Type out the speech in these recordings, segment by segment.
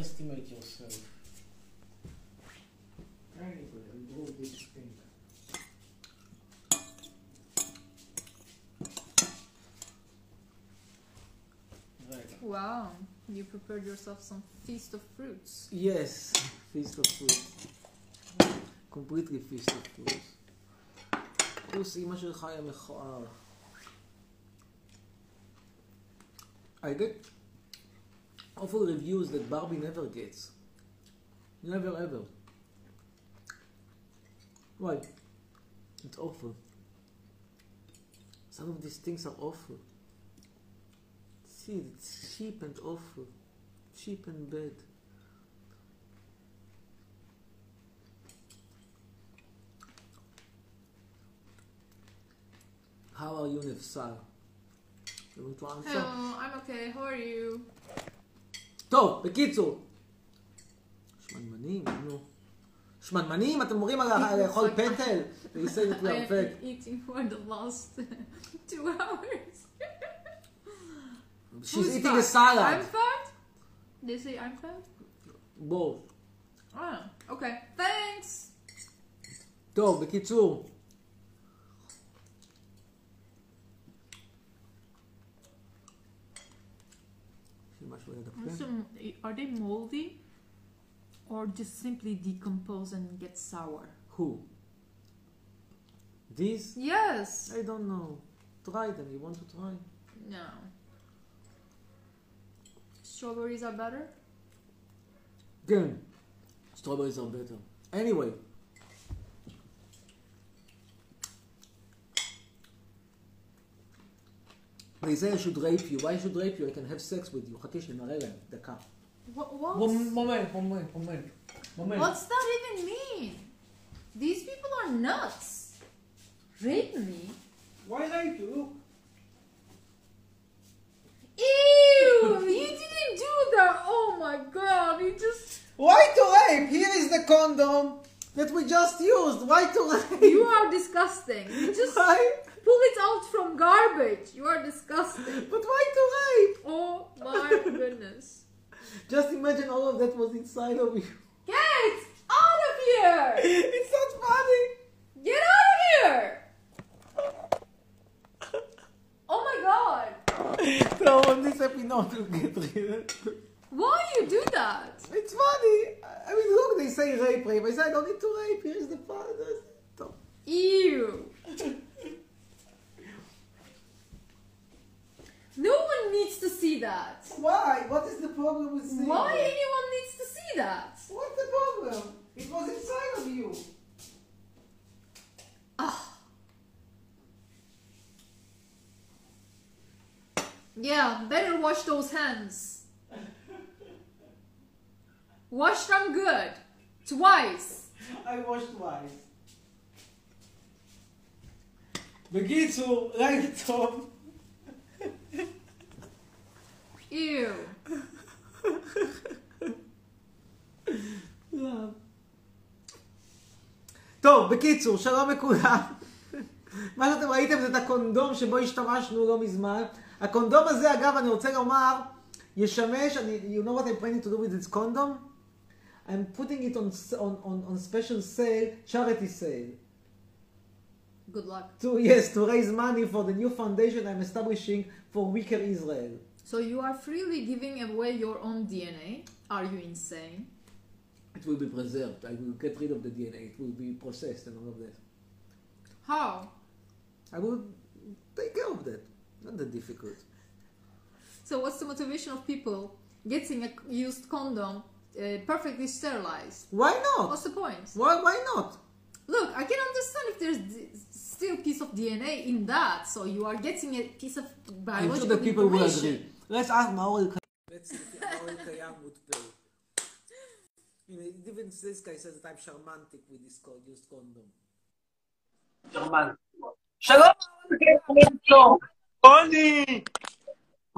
underestimate yourself. Anyway, I draw this thing. רגע. Wow, you prepared yourself some feast of fruits. Yes, feast of fruit. completely feast of fruit. פלוס אימא שלך היה מכוער. I get awful reviews that Barbie never gets. Never ever. Why? It's awful. Some of these things are awful. See, it's cheap and awful. Cheap and bad. How are you, Nefsar? You want to answer? Hello, I'm okay. How are you? טוב, בקיצור. שמנמנים, נו. שמנמנים? אתם אומרים על לאכול פטל? They say that we are fat. eating for the last two hours. She's Who's eating a fat? I'm salad. fat? They say I'm fat? בואו. Ah, okay. Thanks. טוב, בקיצור. the. So are they moldy or just simply decompose and get sour? Who? These? Yes. I don't know. Try them. You want to try? No. Strawberries are better? Good. strawberries are better. Anyway, They say I should rape you. Why I should rape you? I can have sex with you. חכי שנראה להם. דקה. What? what? מומנט, מומנט, מומנט. מומנט. What's that even mean? These people are nuts. Rape me? Why rape you? Look. Ew! you didn't do that. Oh my god! You just. Why to rape? Here is the condom that we just used. Why to rape? You are disgusting. You just Why? Pull it out from garbage. You are disgusting. But why to rape? Oh my goodness. Just imagine all of that was inside of you. Get out of here! It's not funny. Get out of here! Oh my god! No, on this episode will get rid. Why you do that? It's funny. I mean, look, they say rape, rape. I say I don't need to rape. Here's the father. Ew. No one needs to see that. Why? What is the problem with seeing Why it? anyone needs to see that? What's the problem? It was inside of you. Ah. Yeah, better wash those hands. Wash them good. Twice. I washed twice. בקיצור, לילה טוב. Ew. טוב, בקיצור, שלום לכולם. מה שאתם ראיתם זה את הקונדום שבו השתמשנו לא מזמן. הקונדום הזה, אגב, אני רוצה לומר, ישמש, אני, you know what I'm planning to do with this condom? I'm putting it on, on, on, on special sale, charity sale. Good luck. To, yes, to raise money for the new foundation I'm establishing for Weaker Israel. So you are freely giving away your own DNA? Are you insane? It will be preserved. I will get rid of the DNA. It will be processed and all of that. How? I will take care of that. Not that difficult. So what's the motivation of people getting a used condom uh, perfectly sterilized? Why not? What's the point? Why, why not? Look, I can understand if there's d- still piece of DNA in that, so you are getting a piece of I'm biological sure that people will agree. Let's ask Maurel Let's see if Maurel Kayam would pay. You know, even this guy says that I'm charmantic with this co- used condom. שלום, שלום. רוני,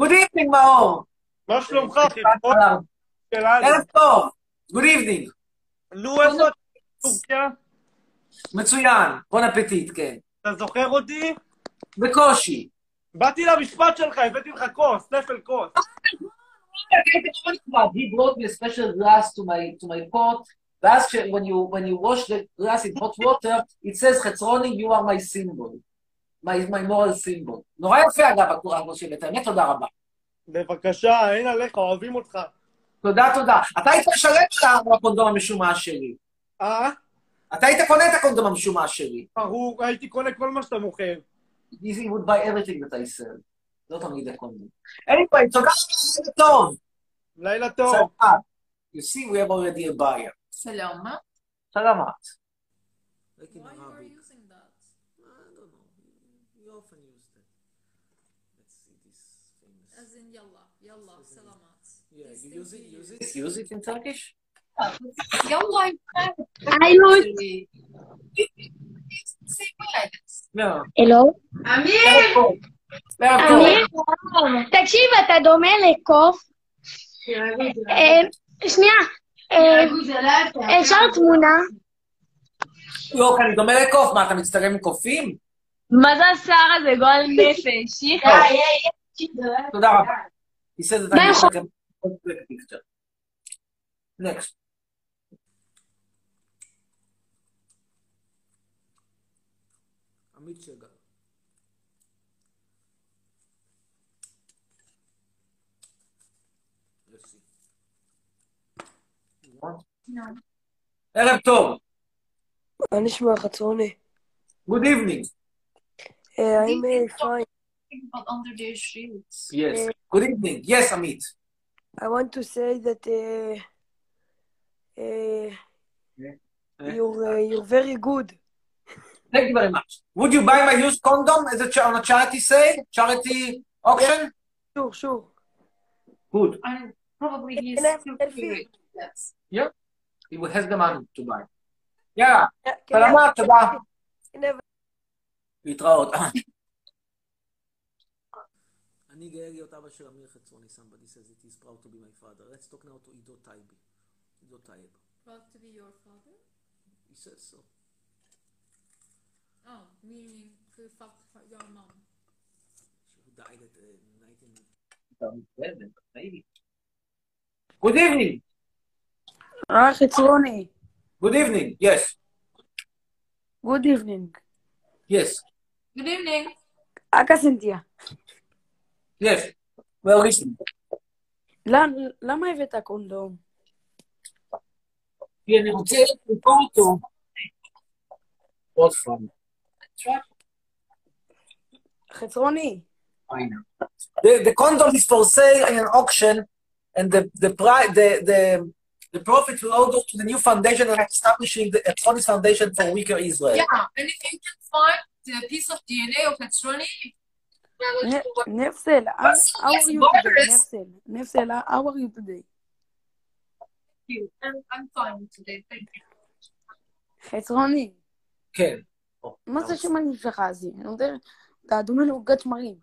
Good evening, מאור. מה שלומך? ערב טוב. Good evening. נו, איפה? טורקיה? מצוין. בון אפטיט, כן. אתה זוכר אותי? בקושי. באתי למשפט שלך, הבאתי לך כוס, ספל כוס. He brought me a special glass to my to my pot. ואז when you when you wash the glass in hot water, it says חצרוני, you are my symbol. My, my moral symbol. נורא יפה אגב הקוראן שהבאת, באמת תודה רבה. בבקשה, אין עליך, אוהבים אותך. תודה, תודה. אתה היית משלם על הקונדום המשומש שלי. אה? אתה היית קונה את הקונדום המשומש שלי. ברור, הייתי קונה כל מה שאתה מוכר. He would buy everything that I sell. לא תמיד הקונדום. anyway, תודה רבה, לילה טוב. לילה טוב. סלמת. You see, we have already a buyer. Salama. סלמת. Like in Why you are Arabic. using that? I don't know. You often use that. Let's see this famous. As in yalla, yalla, salamat. Yeah, These you things use it, we use use. it. Use it in Turkish? Yalla, Ayut. No. אלו? ערב טוב. אמיר, תקשיב, אתה דומה לקוף. אה, שנייה, אה, אפשר תמונה? לא, כי אני דומה לקוף. מה, אתה מצטלם עם קופים? מה זה השיער הזה? גועל נפש. תודה רבה. He says that picture. Next. עמית שגר. Let's see. You want? ערב טוב. מה נשמע חצרוני? Good evening. אה, I'm uh, fine. But under their shoes. Yes. Good evening. Yes, עמית. I want to say that uh, uh, Yeah. you're uh, you're very good. Thank you very much. Would you buy my used condom as a cha- on a charity sale? Charity auction? Sure, sure. Good. And probably he's Can I have still selfie? curious. Yes. He has the money to buy. יאללה, Yeah, can I סלמת, have- תודה. can I have- להתראות. אני גאה להיות אבא של אמיר חצרוני. Somebody says it is proud to be my father. Let's talk now to עידו טייבי. עידו טייב. Proud to be your father? He says so. Oh, meaning to fuck your mom. Who died at uh, 19... Good evening. אה, חצרוני. Good evening. Yes. Good evening. Yes. Good evening. אקה סנטיה. Yes. Well, listen. למ- למה הבאת קונדום? כי אני רוצה למכור אותו. עוד פעם. חצרוני. The, the condom is for sale in an auction, and the the pri- the the the profit will all go to the new foundation and establishing the Electronics Foundation for Weaker Israel. Yeah, and if you can find the piece of DNA of Petroni, נ- נפסל, how Yes, how yes, are you Boris. today? נפסל. נפסל, how are you today? I'm, I'm fine today, thank you. חצרוני. כן. מה זה שמנים שלך הזה? אני יודע, אתה דומה לעוגת שמרים.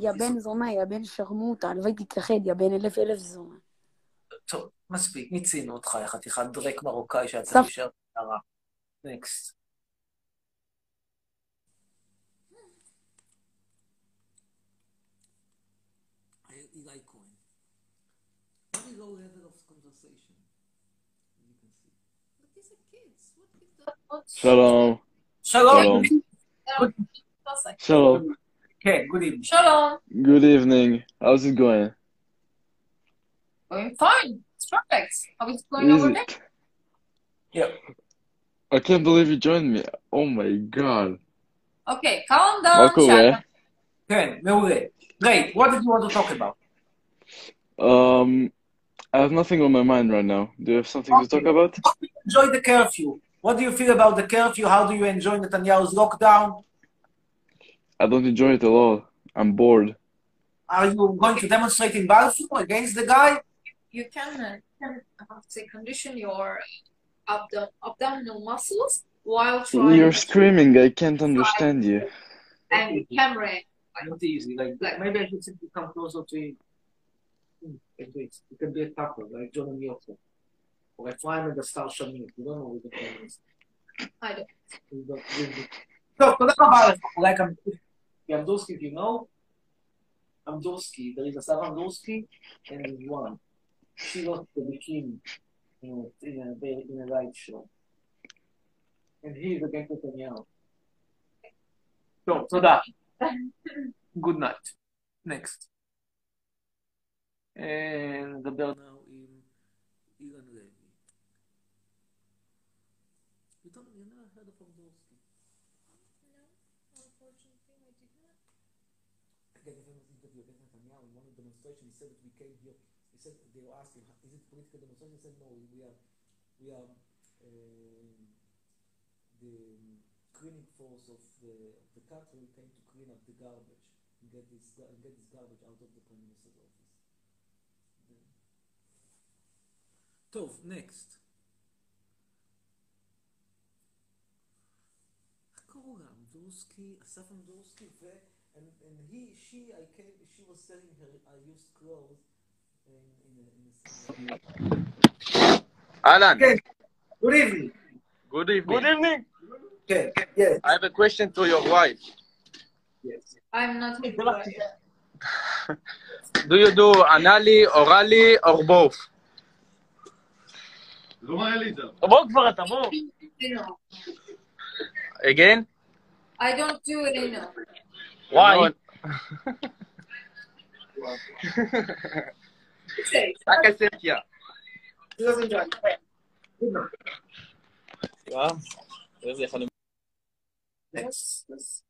יא בן זונה, יא בן שרמוטה, הלוואי תתכחד, יא בן אלף אלף זונה. טוב, מספיק, מיצינו אותך, יא חתיכת דרק מרוקאי שהיה צריך. להישאר בקערה. נקסט. Eli Cohen. Shalom. Shalom. Shalom. Shalom. Okay, good evening. Shalom. Good evening. How's it going? Going fine. It's perfect. How is it going is over there? Yeah. I can't believe you joined me. Oh my god. Okay, calm down. Okay. Ten, Great. Great. What did you want to talk about? Um, I have nothing on my mind right now. Do you have something okay. to talk about? Enjoy the curfew. What do you feel about the curfew? How do you enjoy Netanyahu's lockdown? I don't enjoy it at all. I'm bored. Are you going to demonstrate in Balfour against the guy? You can, uh, can I have to say, condition your abdom- abdominal muscles while trying You're screaming. I can't understand you. and camera. Not easy. Like, Like- maybe I should simply come closer to you. Hmm, can do it. It can be a couple, like John and Yoko. Pour être moi, nag starship niyo. You don't know what the problem is. I don't. You don't. So, about it, like I'm, Amdursky, if you know, Amdursky, there is a Sarah Amdursky and there's one. She lost the bikini in a, in a, in a light show. And he is against Netanyahu. So, so that. Good night. Next. And the bell now. demonstrations, he said that we came here. He said they were asking, is it political demonstration? He said no, we are, we are um, the cleaning force of the of the country. We came to clean up the garbage and get this ga- and get this garbage out of the prime minister's office. The- טוב, next. איך קראו לה? אמדורסקי, אסף אמדורסקי, ו... And, and he, she, I came, she was selling her uh, used clothes in, in a, in a Alan, כן, good evening. good evening. Good evening. כן, yes, I have a question to your wife. yes. I'm not Do you do anally, orally, or both? בוא כבר, אתה בוא. Again? I don't do it enough. Why? okay. Like I said, yeah. Ja, das ist ja von dem. Das, das,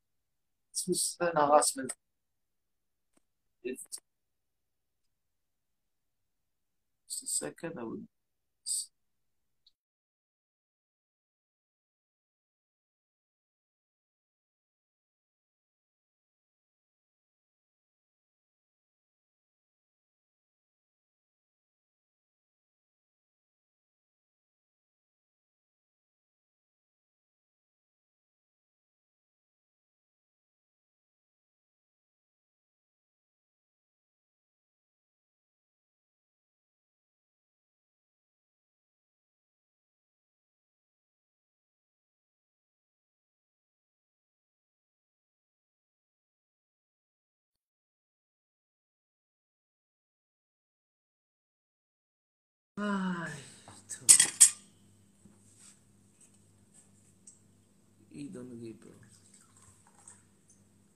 das muss nach was mit. Just a second, I will. Ay, to. Idon Libro.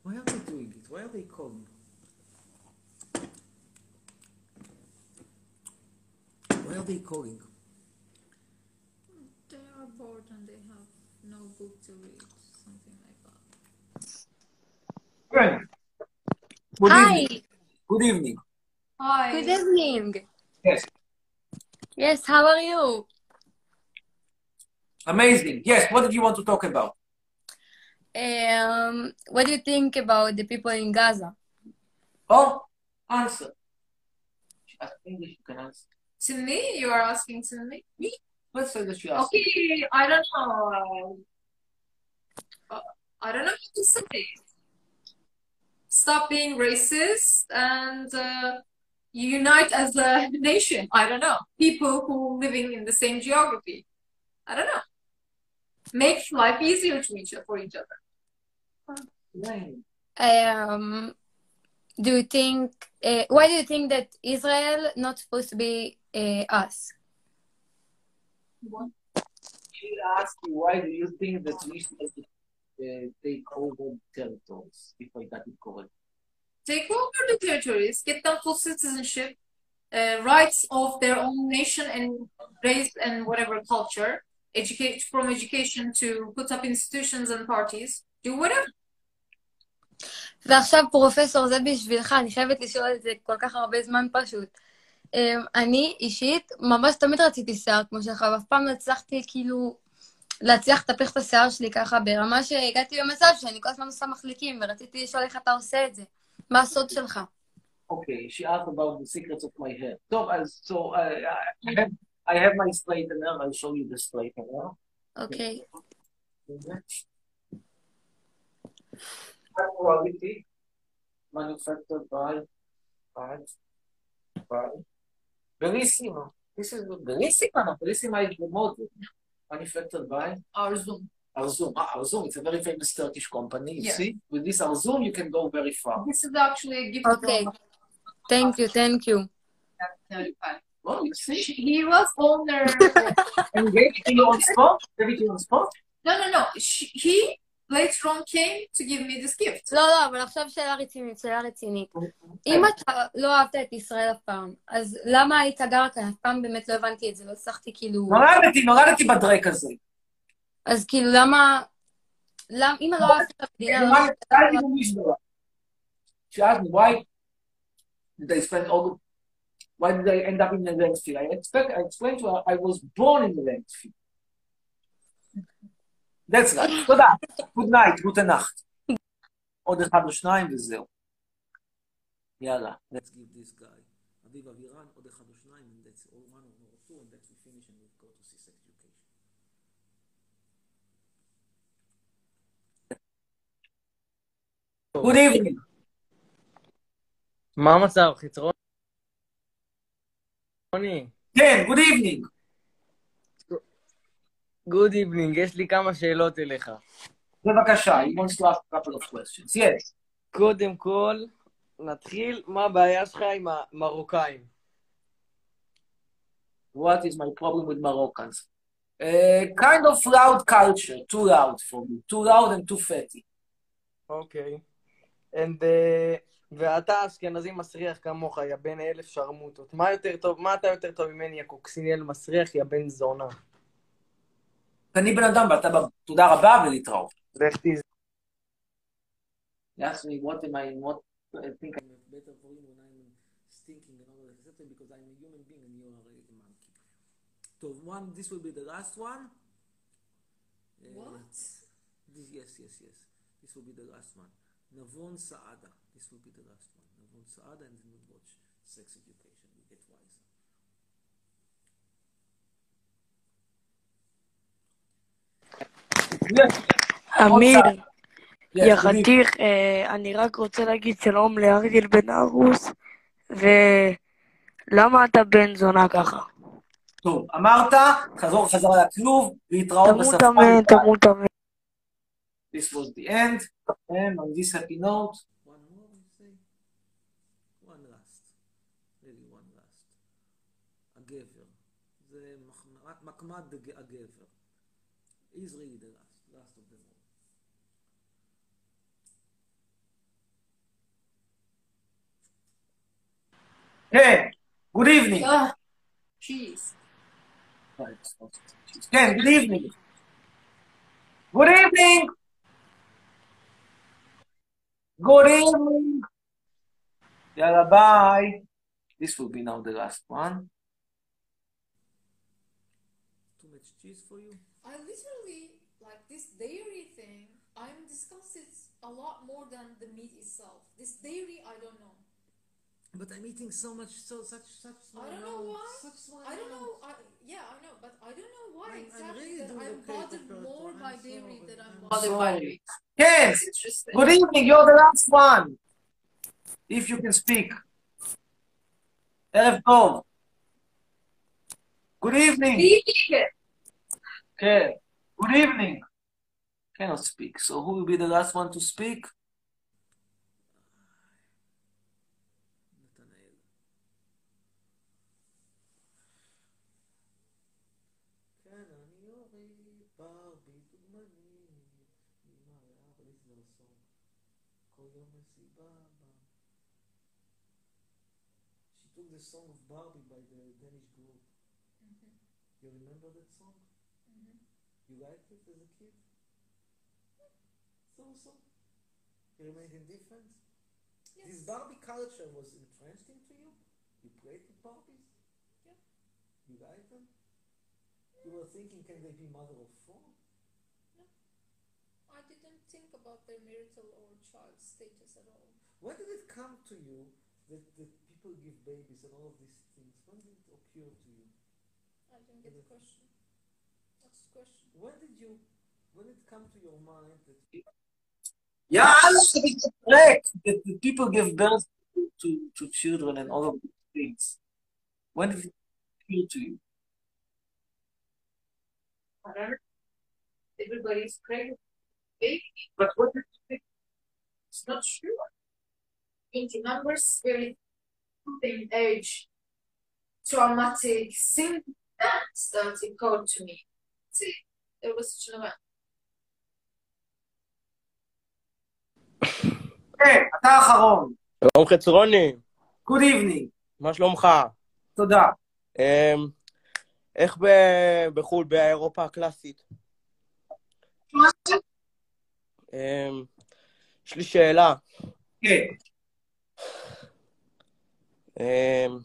Why are they doing it? Why are they calling? Why are they calling? They are bored and they have no book to read, something like that. Good. Good Hi. Evening. Good evening. Hi. Good evening. Yes. Yes, how are you? Amazing. Yes. What did you want to talk about? Um, what do you think about the people in Gaza? Oh, answer. She asked English. You can answer. To me? You are asking to me? Me? Let's say that she asked. Okay, I don't know. Uh, I don't know what to say. Stop being racist and uh, unite as a nation. I don't know. People who living in the same geography. I don't know. Make life easier to each for each other. Um, do you think, uh, why do you think that Israel not supposed to be uh, us? She asked you why do you think that we should uh, take over territories, if I got it correct. Take over the territories, get them full citizenship, uh, rights of their own nation and race and whatever culture, educate from education to put up institutions and parties, do whatever. ועכשיו פרופסור, זה בשבילך, אני חייבת לשאול את זה כל כך הרבה זמן פשוט. Um, אני אישית ממש תמיד רציתי שיער כמו שלך, ואף פעם לא הצלחתי כאילו להצליח לטפח את השיער שלי ככה ברמה שהגעתי במצב שאני כל הזמן עושה מחליקים, ורציתי לשאול איך אתה עושה את זה. מה הסוד שלך? Okay, she asked about the secrets of my hair. So, as so uh, I have I have my straightener. I'll show you the straightener. אוקיי. High quality, manufactured by by by Bellissimo. This is Bellissima. No, Bellissima is the model. Manufactured by Our Zoom. Arzum. Ah, Arzum, it's a very famous Turkish company. You Yeah. see, with this Arzum, you can go very far. This is actually a gift Okay. from Thank you, thank you. Well, you see, He was owner. and you gave it to you on spot. Gave it to you on spot. no, no, no. She, he later on came to give me this gift. לא, לא, אבל עכשיו שאלה רצינית, שאלה רצינית. אם אתה לא אהבת את ישראל אף פעם, אז למה היית גר כאן? אף פעם באמת לא הבנתי את זה, לא הצלחתי כאילו... נולדתי, נולדתי בדרק הזה. אז כאילו, למה... למה, אם לא את המדינה, לא... שאלתי במשברה. שאלתי, why did I spend all why did I end up in the landfill? I expect, I explained to her, I was born in the landfill. That's right. תודה. Good night, gute Nacht. עוד אחד או שניים וזהו. יאללה. Let's give this guy. אביב אבירן, עוד אחד או שניים, and that's all one or two, and that's we finish and we go to see sex education. Good evening. מה המצב, חצרוני? כן, good evening. גוד איבנינג, יש לי כמה שאלות אליך. בבקשה, he wants to ask a couple of questions. Yes. קודם כל, נתחיל, מה הבעיה שלך עם המרוקאים? What is my problem with Moroccans? Uh, kind of loud culture, too loud for me, too loud and too fatty. אוקיי. And, uh, ואתה אשכנזי מסריח כמוך, יא בן אלף שרמוטות. מה יותר טוב, מה אתה יותר טוב ממני, יא קוקסינל מסריח, יא בן זונה? אני בן אדם ואתה ב- תודה רבה ולהתראות. לך. You ask me what am I, what I think I'm better for you when I'm stinking and all that, etc. because I'm a human being and you are a monkey. So one, this will be the last one. Uh, What? This, yes, yes, yes. This will be the last one. Navon Saada. This will be the last one. Navon Saada, and then we'll watch sex education. We get wiser. אמיר, יא. חתיך, אה, אני רק רוצה להגיד שלום לאריאל בן ארוס, ולמה אתה בן זונה ככה? טוב, אמרת, חזור חזרה לכלוב, להתראות תמות בשפה אמן. תמות אמן. This was the end, and on this happy note, one more, we say, one last, really one last. הגבר, זה מחמד- מקמד הג- הגבר. He's really the last, last of them all. כן, good evening. Ah, jeez. כן, good evening. Good evening. Good evening. Yalla, bye. This will be now the last one. Too much cheese for you? I literally, like this dairy thing, I'm discussing a lot more than the meat itself. This dairy, I don't know. But I'm eating so much, so such, such. I don't know why. I don't know. I, yeah, I know, but I don't know why I'm, exactly I'm really that I'm bothered more by dairy than I'm bothered by meat. Yes. Good evening. You're the last one. If you can speak. Elf Dov. Good evening. Okay. Good evening. Cannot speak. So who will be the last one to speak? The song of Barbie by the Danish group. Mm-hmm. You remember that song? Mm-hmm. You liked it as a kid? So, so. You remained indifferent? This Barbie culture was entrenched into you? You played with Barbies? Yeah. You liked them? You were thinking, can they be mother of four? I didn't think about their marital or child status at all. When did it come to you that, that people give babies and all of these things? When did it occur to you? I didn't get the question. What's the question? When did you, when did it come to your mind that yeah, i correct. That the people give birth to, to, to children and all of these things. When did it appear to you? I don't know. everybody's pregnant. Baby, But what did you think? it's not true. In the numbers very in age traumatic things that it called to me. See, there was such an event. כן, אתה האחרון. שלום חצרוני, Good evening. מה שלומך? תודה. אמ, איך ב- בחו"ל, באירופה הקלאסית? אמ, יש לי שאלה. כן. אמ,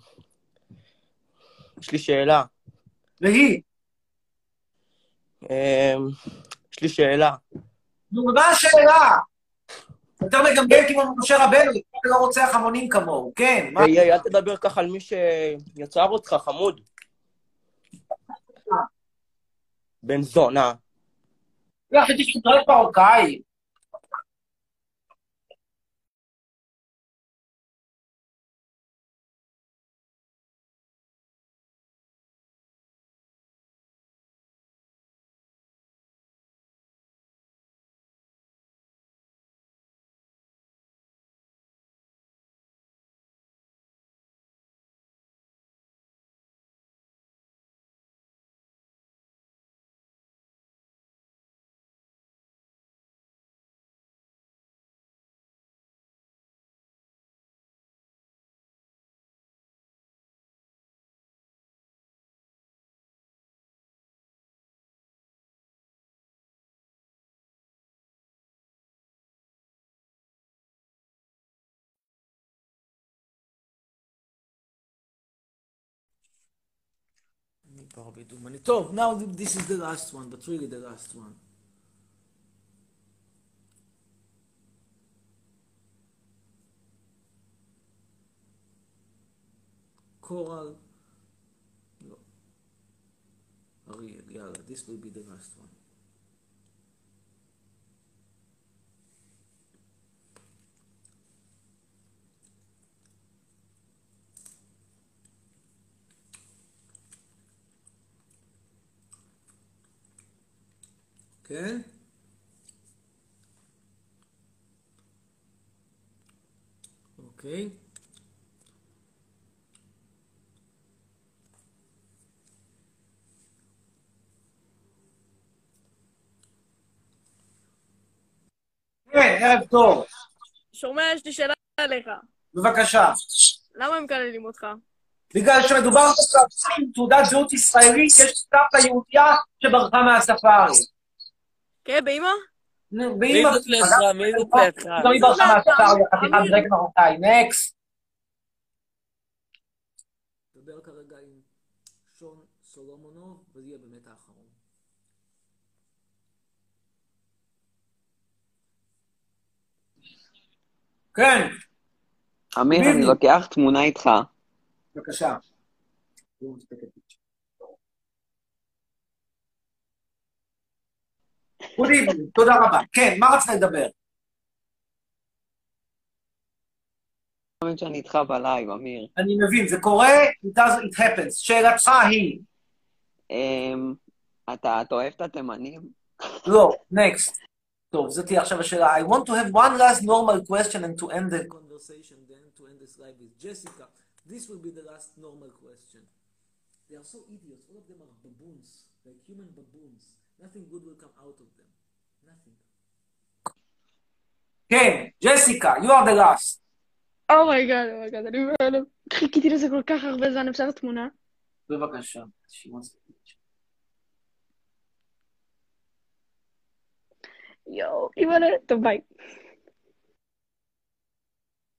יש לי שאלה. והיא, אמ, יש לי שאלה. נו, מה השאלה? יותר מגמגם כמו משה רבנו, אתה לא רוצח המונים כמוהו. כן, מה? היי, אל תדבר ככה על מי שיצר אותך, חמוד. בן זונה. לא, חשבתי שתתראה probably do many. So now this is the last one, but really the last one. Coral. No. Oh, Ariel, this will be the last one. כן? אוקיי. כן, ערב טוב. שומע, יש לי שאלה עליך. בבקשה. למה הם מקללים אותך? בגלל שמדובר עם תעודת זהות ישראלית, יש סבתא יהודייה שברחה מהספארי. כן, באמא? נו, מי ואמא... זאת לידך? מי זאת? גם היא ברחה מהספארי, חתיכת דרק מרוקאי. נקסט. נדבר כרגע עם שון סולומונוב, וזה יהיה באמת האחרון. כן, אמיר. אני לוקח תמונה איתך. בבקשה. Evening, תודה רבה. כן, מה רצית לדבר? האמת שאני איתך בלייב, אמיר. אני מבין, זה קורה, it does, it happens. שאלתך היא, אמ, אתה אתה אוהב את התימנים? לא, next. טוב, זאת תהיה עכשיו השאלה. I want to have one last normal question and to end the... conversation then to end this live with Jessica. This will be the last normal question. They are so idiots. All of them are baboons, like human baboons. Nothing good will come out of them. Nothing. כן, ג'סיקה, you are the last. אומייגאד, אומייגאד, אני בהלם. חיכיתי לזה כל כך הרבה זמן, אפשר תמונה? בבקשה. שמעון ספציפי. יואו, אימא'לה, טוב ביי.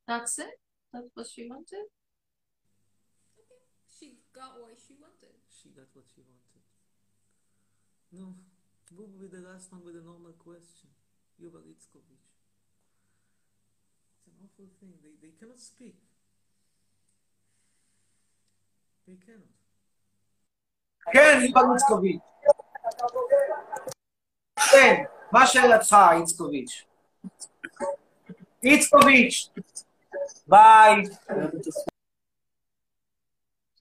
That's it? That's what she wanted? She got what she wanted. She got what she wanted. No, who will be the last one with a normal question? Yuval Itzkovich. It's an awful thing. They, they cannot speak. They cannot. כן, יובל איצקוביץ'. כן, מה שאלתך, איצקוביץ'? איצקוביץ'. ביי.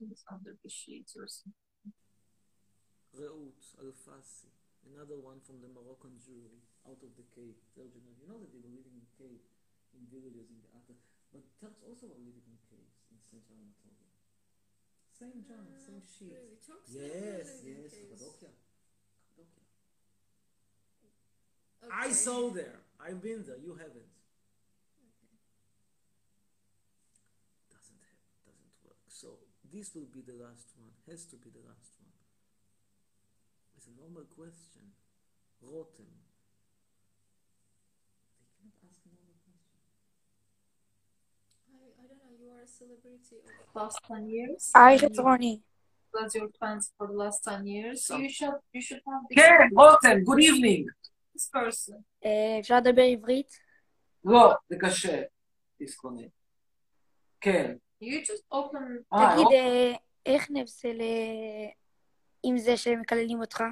It's under the sheets or something. רעות, Al-Fassi, another one from the Moroccan Jewry, out of the cave. You know that they were living in caves in villages in the Atlas, but Turks also were living in caves in central Anatolia. Same genre, uh, same shit. Really, yes, yes, Cappadocia. Cappadocia. Okay. I saw there. I've been there. You haven't. Okay. Doesn't happen. Doesn't work. So this will be the last one. Has to be the last It's a normal question. Rotem. They cannot ask a normal question. I, I don't know, you are a celebrity of the last 10 years. היי, and you חצרוני. That's your plans for the last 10 years. So- You should you should have this, כן, רותם, good evening. this person. אה, אפשר לדבר עברית? לא, זה קשה. דיסקונט. כן. You just open אה, תגיד, אוקיי. אה, איך נפסל אה, עם זה שמקללים אותך?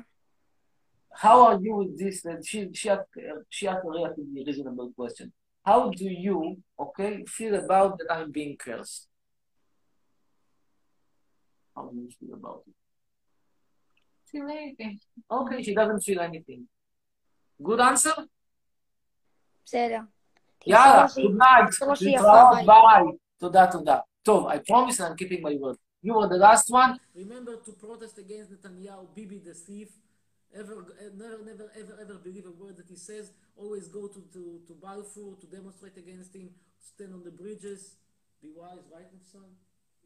How are you with this? And she she asked she asked a relatively reasonable question. How do you, okay, feel about that I'm being cursed? How do you feel about it? feel anything. Okay, she doesn't feel anything. Good answer? בסדר. יאללה, תמסור good night. תמסור לו שהיא יפה, להתראות, ביי. ביי. תודה, תודה. טוב, I promise I'm keeping my word. You were the last one. Remember to protest against Netanyahu, Bibi the thief. Ever, eh, never, never, ever, ever believe a word that he says. Always go to, to, to Balfour to demonstrate against him. Stand on the bridges. Be wise, right, Nefsan?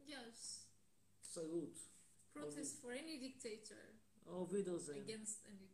Yes. Salute. Protest for any dictator Auf Wiedersehen. against any